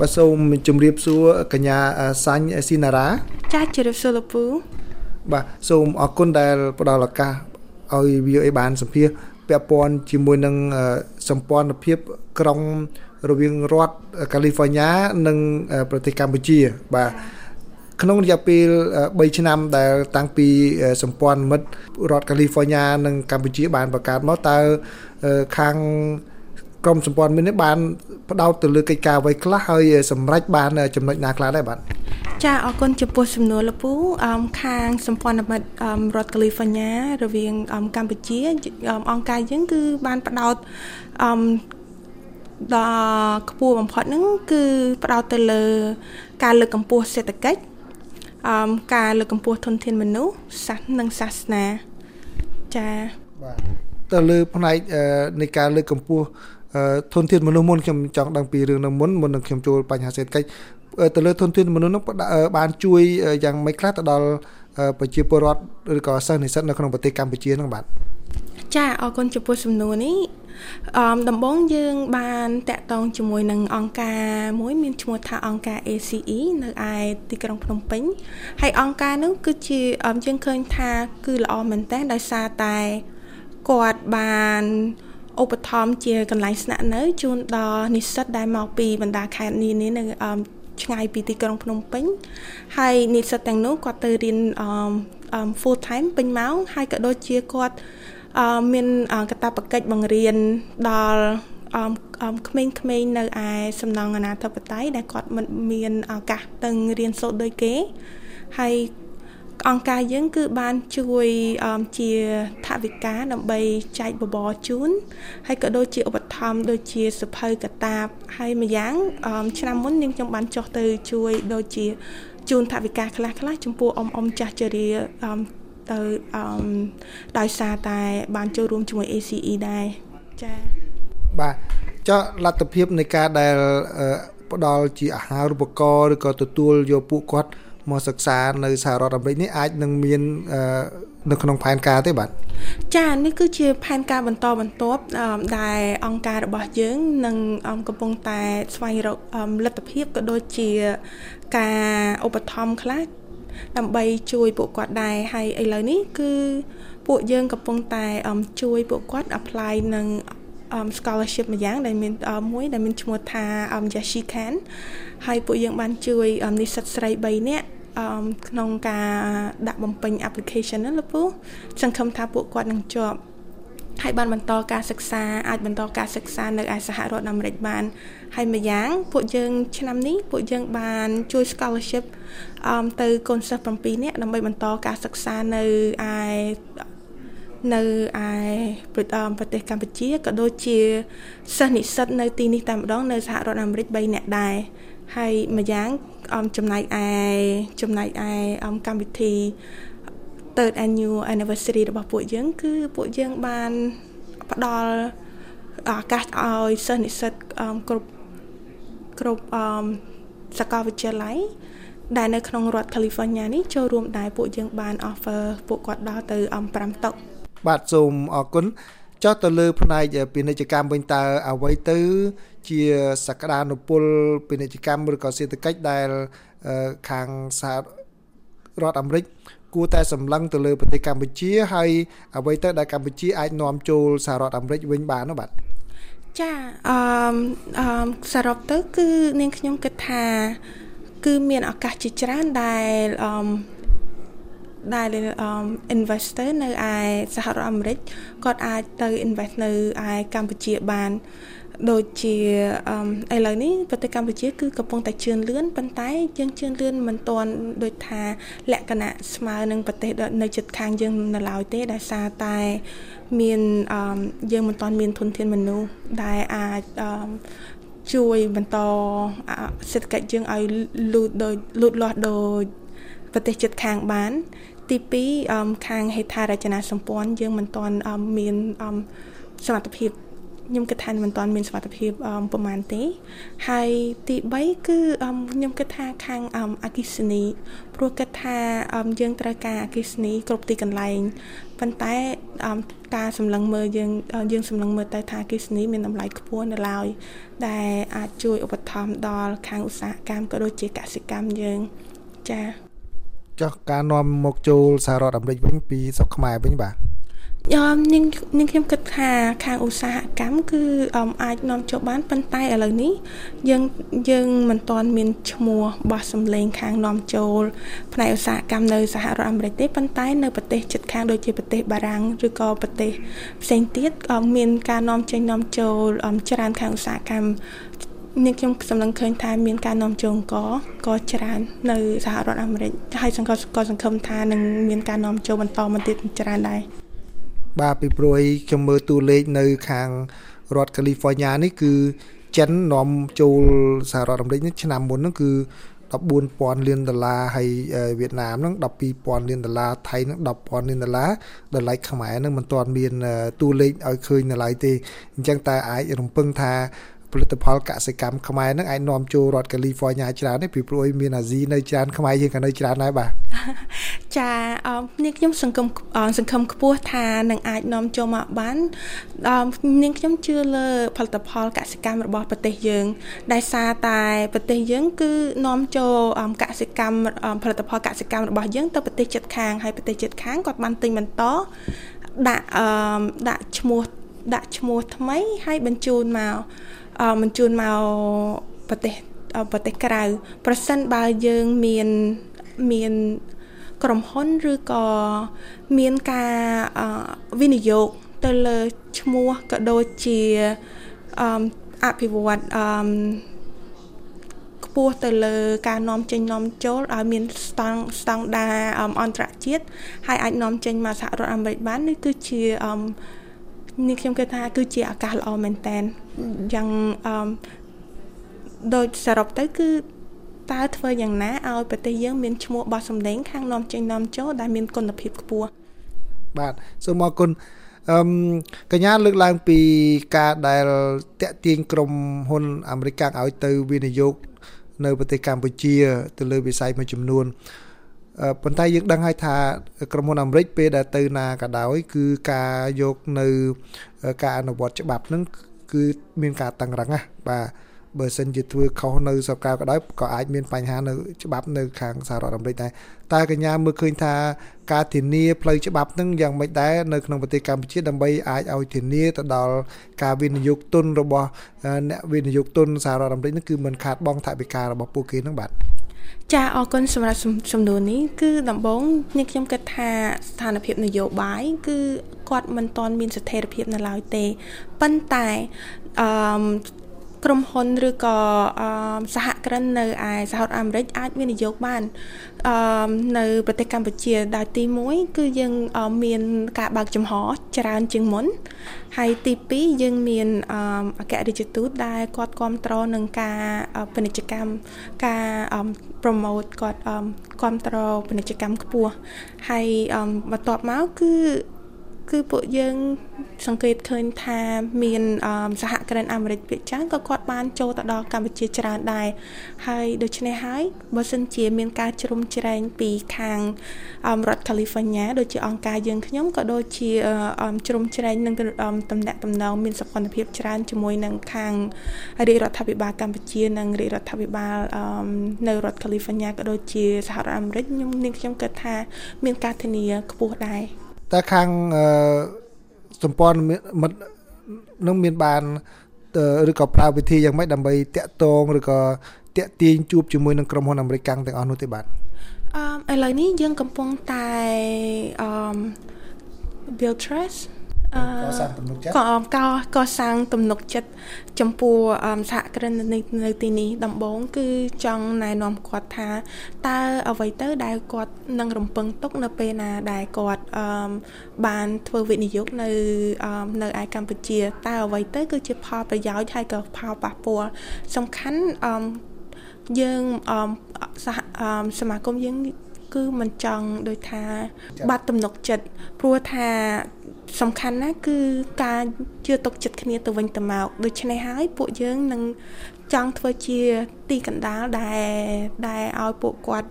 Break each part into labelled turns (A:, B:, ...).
A: បាទសូមជម្រាបសួរកញ្ញាសាញ់ស៊ីណារ៉ា
B: ចាជម្រាបសួរលោកពូ
A: បាទសូមអរគុណដែលផ្ដល់ឱកាសឲ្យ VOA បានសម្ភាសពាក់ព័ន្ធជាមួយនឹងសម្ព័ន្ធភាពក្រុងរវាងរដ្ឋកាលីហ្វ័រញ៉ានិងប្រទេសកម្ពុជា បាទក្នុងរយៈពេល3ឆ្នាំដែល តាំងពីសម្ព័ន្ធមិត្តរដ្ឋកាលីហ្វ័រញ៉ានិងកម្ពុជាបានបង្កើតមកតើខាង ក្រមសម្ព័ន្ធមិត្តនេះបានផ្ដោតទៅលើកិច្ចការអ្វីខ្លះហើយសម្រេចបានចំណុចណាខ្លះដែរបាទ
B: ចាអរគុណចំពោះសំណួរលពូអមខាងសម្ព័ន្ធមិត្តរដ្ឋកាលីហ្វ័រញ៉ារវាងកម្ពុជាអង្គការយើងគឺបានផ្ដោតអមដល់ខ្ពស់បំផុតហ្នឹងគឺផ្ដោតទៅលើ ការលើកកម្ពស់សេដ្ឋកិច្ចអមការលើកកម្ពស់ធនធានមនុស្សសាសនិងសាសនាចា
A: បាទទៅលើផ្នែកនៃការលើកកម្ពស់ ធនធានមនុស្សមុនខ្ញុំចង់ដឹងពីរឿងនឹងមុនមុននឹងខ្ញុំចូលបញ្ហាសេដ្ឋកិច្ចទៅលើធនធានមនុស្សនោះបានជួយយ៉ាងម៉េចខ្លះទៅដល់ប្រជាពលរដ្ឋឬក៏សិស្សនិស្សិតនៅក្នុងប្រទេសកម្ពុជានឹងបាទ
B: ចាអរគុណចំពោះសំណួរនេះអមដំបូងយើងបានតាក់ទងជាមួយនឹងអង្គការមួយមានឈ្មោះថាអង្គការ ACE នៅឯទីក្រុងភ្នំពេញហើយអង្គការនោះគឺជាយើងឃើញថាគឺល្អមែនតើដោយសារតែគាត់បាន ឧបត្ថម្ភជាកន្លែងស្នាក់នៅជូនដល់និស្សិតដែលមកពីបណ្ដាខេត្តនានានៅឆ្ងាយពីទីក្រុងភ្នំពេញហើយនិស្សិតទាំងនោះគាត់ទៅរៀន full time ពេញម៉ោងហើយក៏ដូចជាគាត់មានកាតព្វកិច្ចបង្រៀនដល់អមក្មេងៗនៅឯសំណង់អាណាធិបតេយ្យដែលគាត់មិនមានឱកាសទៅរៀនសូត្រដូចគេហើយ អង្គការយើងគឺបានជួយជាថវិកាដើម្បីចែកបបរជូនហើយក៏ដូចជាឧបត្ថម្ភដូចជាសភៅកតាបហើយម្យ៉ាងឆ្នាំមុននាងខ្ញុំបានចុះទៅជួយដូចជាជូនថវិកាខ្លះខ្លះចំពោះអ៊ំអ៊ំចាស់ជរាទៅអឺដោយសារតែ បានចូលរួមជាមួយ ACE ដែរចា៎
A: បាទចុះលទ្ធភាពនៃការដែលផ្ដល់ជាអាហារូបករណ៍ឬក៏ទទួលយកពួកគាត់ មកសិក្សានៅសហរដ្ឋអាមេរិកនេះអាចនឹងមាននៅក្នុងផែនការទេបាទ
B: ចានេះគឺជាផែនការបន្តបន្ទាប់ដែលអង្គការរបស់យើងនឹងកំពុងតែស្វែងរកលទ្ធភាពក៏ដូចជាការឧបត្ថម្ភខ្លះដើម្បីជួយពួកគាត់ដែរហើយឥឡូវនេះគឺពួកយើងកំពុងតែជួយពួកគាត់ apply នឹង um scholarship ម្យ៉ាងដែលមានមួយដែលមានឈ្មោះថា um Yashi Khan ហើយពួកយើងបានជួយនិស្សិតស្រី3នាក់ អឺក្នុងការដាក់បំពេញ application ណាលោកពូសង្ឃឹមថាពួកគាត់នឹងជាប់ហើយបានបន្តការសិក្សាអាចបន្តការសិក្សានៅឯសហរដ្ឋអាមេរិកបាន ហើយម្យ៉ាងពួកយើង ឆ្នាំនេះពួកយើងបានជួយ scholarship អឺទៅកូនសិស្ស7នាក់ដើម្បីបន្តការសិក្សានៅឯនៅឯប្រទេសកម្ពុជាក៏ដូចជាសិស្សនិស្សិតនៅទីនេះតែម្ដងនៅសហរដ្ឋអាមេរិក3នាក់ដែរ ហើយម្យ៉ាងចំណែកឯចំណែកឯកម្មវិធី third annual anniversary របស់ពួកយើង គឺពួកយើងបានផ្ដល់ឱកាសឲ្យសិស្សនិស្សិតគ្រប់គ្រប់សាកលវិទ្យាល័យដែលនៅក្នុងរដ្ឋ California នេះចូលរួមដែរពួកយើងបាន offer ពួកគាត់ដល់ទៅ5តុ
A: បាទសូមអរគុណចុះទៅលើផ្នែកពាណិជ្ជកម្មវិញតើអ្វីទៅ ជាសក្តានុពលពាណិជ្ជកម្មឬក៏សេដ្ឋកិច្ចដែលខាងសហរដ្ឋអាមេរិកគួរតែសម្លឹងទៅលើប្រទេសកម្ពុជាហើយអ្វីទៅដែលកម្ពុជាអាចនាំចូលសហរដ្ឋអាមេរិកវិញបាននោះបាទ
B: ចាអឺអឺសរុបទៅ គឺនាងខ្ញុំគិតថា គឺមានឱកាសជាច្រើនដែលអឺដែល investor នៅឯសហរដ្ឋអាមេរិកគាត់អាចទៅ invest នៅឯកម្ពុជាបាន ដូចជាឥឡូវនេះប្រទេសកម្ពុជាគឺកំពុងតែជឿនលឿនប៉ុន្តែយើងជឿនលឿនមិនទាន់ដូចថា លក្ខណៈស្មើនឹងប្រទេសនៅជិតខាងយើងនៅឡើយទេដោយសារតែមានយើងមិនទាន់មានធនធានមនុស្សដែលអាចជួយបន្តសេដ្ឋកិច្ចយើងឲ្យលូតដោយលូតលាស់ដោយប្រទេសជិតខាងបាន ទី2ខាងហេដ្ឋារចនាសម្ព័ន្ធយើងមិនទាន់មានសមត្ថភាព ខ្ញុំគិតថាមិនទាន់មានសុខភាពប្រហែលទេហើយទី3គឺខ្ញុំគិតថាខាងអគិសនីព្រោះគិតថាយើងត្រូវការអគិសនីគ្រប់ទីកន្លែងប៉ុន្តែការសម្លឹងមើលយើងយើងសម្លឹងមើលទៅថាអគិសនីមានតម្លៃខ្ពស់នៅឡើយដែលអាចជួយឧបត្ថម្ភដល់ខាងឧស្សាហកម្មក៏ដូចជាកសិកម្មយើងចា៎
A: ចុះការនាំមកចូលសហរដ្ឋអាមេរិកវិញពីស្រុកខ្មែរវិញបាទ
B: ខ្ញុំនាងខ្ញុំគិតថាខាងឧស្សាហកម្មគឺអាចនាំចូលបានប៉ុន្តែឥឡូវនេះយើងយើងមិនទាន់មានឈ្មោះបោះសម្លេងខាងនាំចូល ផ្នែកឧស្សាហកម្មនៅសហរដ្ឋអាមេរិកទេប៉ុន្តែនៅប្រទេសជិតខាងដូចជាប្រទេសបារាំងឬក៏ប្រទេសផ្សេងទៀតមានការនាំចេញនាំចូលច្រើនខាងឧស្សាហកម្មនេះខ្ញុំសម្លឹងឃើញថាមានការនាំចូលអង្គក៏ច្រើននៅសហរដ្ឋអាមេរិកហើយសង្ឃឹមក៏សង្ឃឹមថានឹងមានការនាំចូលបន្តមកទៀតច្រើនដែរ
A: បាទពីព្រោះអីខ្ញុំមើលតួលេខនៅ ខាងរដ្ឋ California នេះគឺចិននាំចូលសហរដ្ឋអាមេរិកនេះឆ្នាំមុនហ្នឹងគឺ14,000លានដុល្លារហើយវៀតណាមហ្នឹង12,000លានដុល្លារថៃហ្នឹង10,000លានដុល្លារដល់ឡែកខ្មែរហ្នឹងមិនទាន់មានតួលេខឲ្យឃើញនៅឡើយទេអញ្ចឹងតើអាចរំពឹងថា ផលិតផលកសិកម្មខ្មែរហ្នឹងអាចនាំចូលរដ្ឋកាលីហ្វ័រញ៉ាច្រើនទេពីព្រោះមានអាស៊ីនៅច្រើនខ្មែរយើងក៏នៅច្រើនដែរបាទ
B: ចានាងខ្ញុំសង្ឃឹមសង្ឃឹមខ្ពស់ថានឹងអាចនាំចូលមកបាននាងខ្ញុំជឿលើផលិតផលកសិកម្មរបស់ប្រទេសយើងដែលសារតែប្រទេសយើងគឺនាំចូលកសិកម្មផលិតផលកសិកម្មរបស់យើងទៅប្រទេសជិតខាងហើយប្រទេសជិតខាងគាត់បានទិញបន្តដាក់ដាក់ឈ្មោះដាក់ឈ្មោះថ្មីហើយបញ្ជូនមក បញ្ជូនមកប្រទេសប្រទេសក្រៅប្រសិនបើយើងមានមានក្រុមហ៊ុនឬក៏មានការវិនិយោគទៅលើឈ្មោះក៏ដូចជាអភិវឌ្ឍអឺខ្ពស់ទៅលើការនាំចេញនាំចូលឲ្យមានស្តង់ស្តង់ដារអន្តរជាតិហើយអាចនាំចេញមកសហរដ្ឋអាមេរិកបាននេះគឺជាអឺ នេះខ្ញុំគិតថាគឺជាឱកាសល្អមែនតើយ៉ាងអឺដោយសរុបទៅគឺតើធ្វើយ៉ាងណាឲ្យប្រទេសយើងមានឈ្មោះបោះសម្លេងខាងនាំចេញនាំចូលដែលមានគុណភាពខ្ពស់
A: បាទសូមអរគុណអឺកញ្ញាលើកឡើងពីការដែលតាក់ទាញក្រុមហ៊ុនអាមេរិកឲ្យទៅវិនិយោគនៅប្រទេសកម្ពុជា ទៅលើវិស័យមួយចំនួន ប៉ុន្តែយើងដឹងហើយថាក្រុមហ៊ុនអាមេរិកពេលដែលទៅណាក៏ដោយ គឺការយកនៅការអនុវត្តច្បាប់ហ្នឹងគឺមានការតឹងរឹងណាបាទបើសិនជាធ្វើខុសនៅសកលក៏ដោយក៏អាចមានបញ្ហានៅច្បាប់នៅខាងសហរដ្ឋអាមេរិកដែរតែកញ្ញាមើលឃើញថាការធានាផ្លូវច្បាប់នឹងយ៉ាងម៉េចដែរនៅក្នុងប្រទេសកម្ពុជាដើម្បីអាចឲ្យធានាទៅដល់ការវិនិយោគទុនរបស់អ្នកវិនិយោគទុនសហរដ្ឋអាមេរិកនឹងគឺមិនខាតបង់ថវិការបស់ពួកគេនឹងបាទ
B: ចាអរគុណសម្រាប់សំណួរនេះគឺដំបូងនេះខ្ញុំគិតថាស្ថានភាពនយោបាយគឺគាត់មិនទាន់មានស្ថិរភាពនៅឡើយទេប៉ុន្តែអឺ ក្រុមហ៊ុនឬក៏សហគ្រិននៅឯសហរដ្ឋអាមេរិកអាចវិនិយោគបាននៅប្រទេសកម្ពុជាដែលទី1គឺយើងមានការបើកចំហច្រើនជាងមុនហើយទី2យើងមានអគ្គរដ្ឋទូតដែលគាត់គ្រប់គ្រងនឹងការពាណិជ្ជកម្មការ promote គាត់គ្រប់គ្រងពាណិជ្ជកម្មខ្ពស់ហើយបន្ទាប់មកគឺ គឺពួកយើងសង្កេតឃើញថាមានសហគ្រិនអាមេរិកភាគច្រើនក៏គាត់បានចូលទៅដល់កម្ពុជាច្រើនដែរហើយដូច្នេះហើយបើសិនជាមានការជ្រុំជ្រែងពីខាងរដ្ឋ California ដូចជាអង្គការយើងខ្ញុំក៏ដូចជាជ្រុំជ្រែងនឹងតំណាក់តំណងមានសកម្មភាពច្រើនជាមួយនឹងខាងរាជរដ្ឋាភិបាលកម្ពុជានិងរាជរដ្ឋាភិបាលនៅរដ្ឋ California ក៏ដូចជាសហរដ្ឋអាមេរិកខ្ញុំនាងខ្ញុំគិតថាមានការធានាខ្ពស់ដែរ
A: តើខាងសម្ព័ន្ធមិត្តនឹងមានបានឬក៏ប្រើវិធីយ៉ាងម៉េចដើម្បីតាក់ទងឬក៏តាក់ទាញជួបជាមួយនឹងក្រុមហ៊ុនអាមេរិកទាំងអស់នោះទេបាទ
B: អឺឥឡូវនេះយើងកំពុងតែអឺ build trust
A: កសាងទំនុកចិត្ត
B: កកសាងទំនុកចិត្តចំពោះសហគ្រិននៅនៅទីនេះដំបូងគឺចង់ណែនាំគាត់ថាតើអ្វីទៅដែលគាត់នឹងរំពឹងទុកនៅពេលណាដែលគាត់បានធ្វើវិនិយោគនៅនៅឯកម្ពុជាតើអ្វីទៅគឺជាផលប្រយោជន៍ហើយក៏ផលប៉ះពាល់សំខាន់យើងសហសមាគមយើងគឺមិនចង់ដូចថាបាត់ទំនុកចិត្តព្រោះថា សំខាន់ណាស់គឺការជឿទុកចិត្តគ្នាទៅវិញទៅមកដូច្នេះហើយពួកយើងនឹងចង់ធ្វើជាទីកណ្ដាលដែលដែលឲ្យពួកគាត់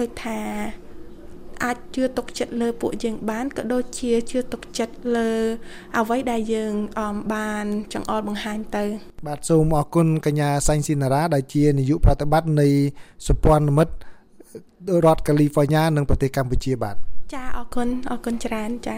B: ដូចថាអាចជឿទុកចិត្តលើពួកយើងបានក៏ដូចជាជឿទុកចិត្តលើអ្វីដែលយើងបានចង្អុលបង្ហាញទៅ
A: បាទសូមអរគុណកញ្ញាសាញ់ស៊ីណារ៉ាដែលជានាយកប្រតិបត្តិនៃសម្ព័ន្ធមិត្តរដ្ឋកាលីហ្វ័រញ៉ានិងប្រទេសកម្ពុជាបាទ
B: ចាអរគុណអរគុណច្រើនចា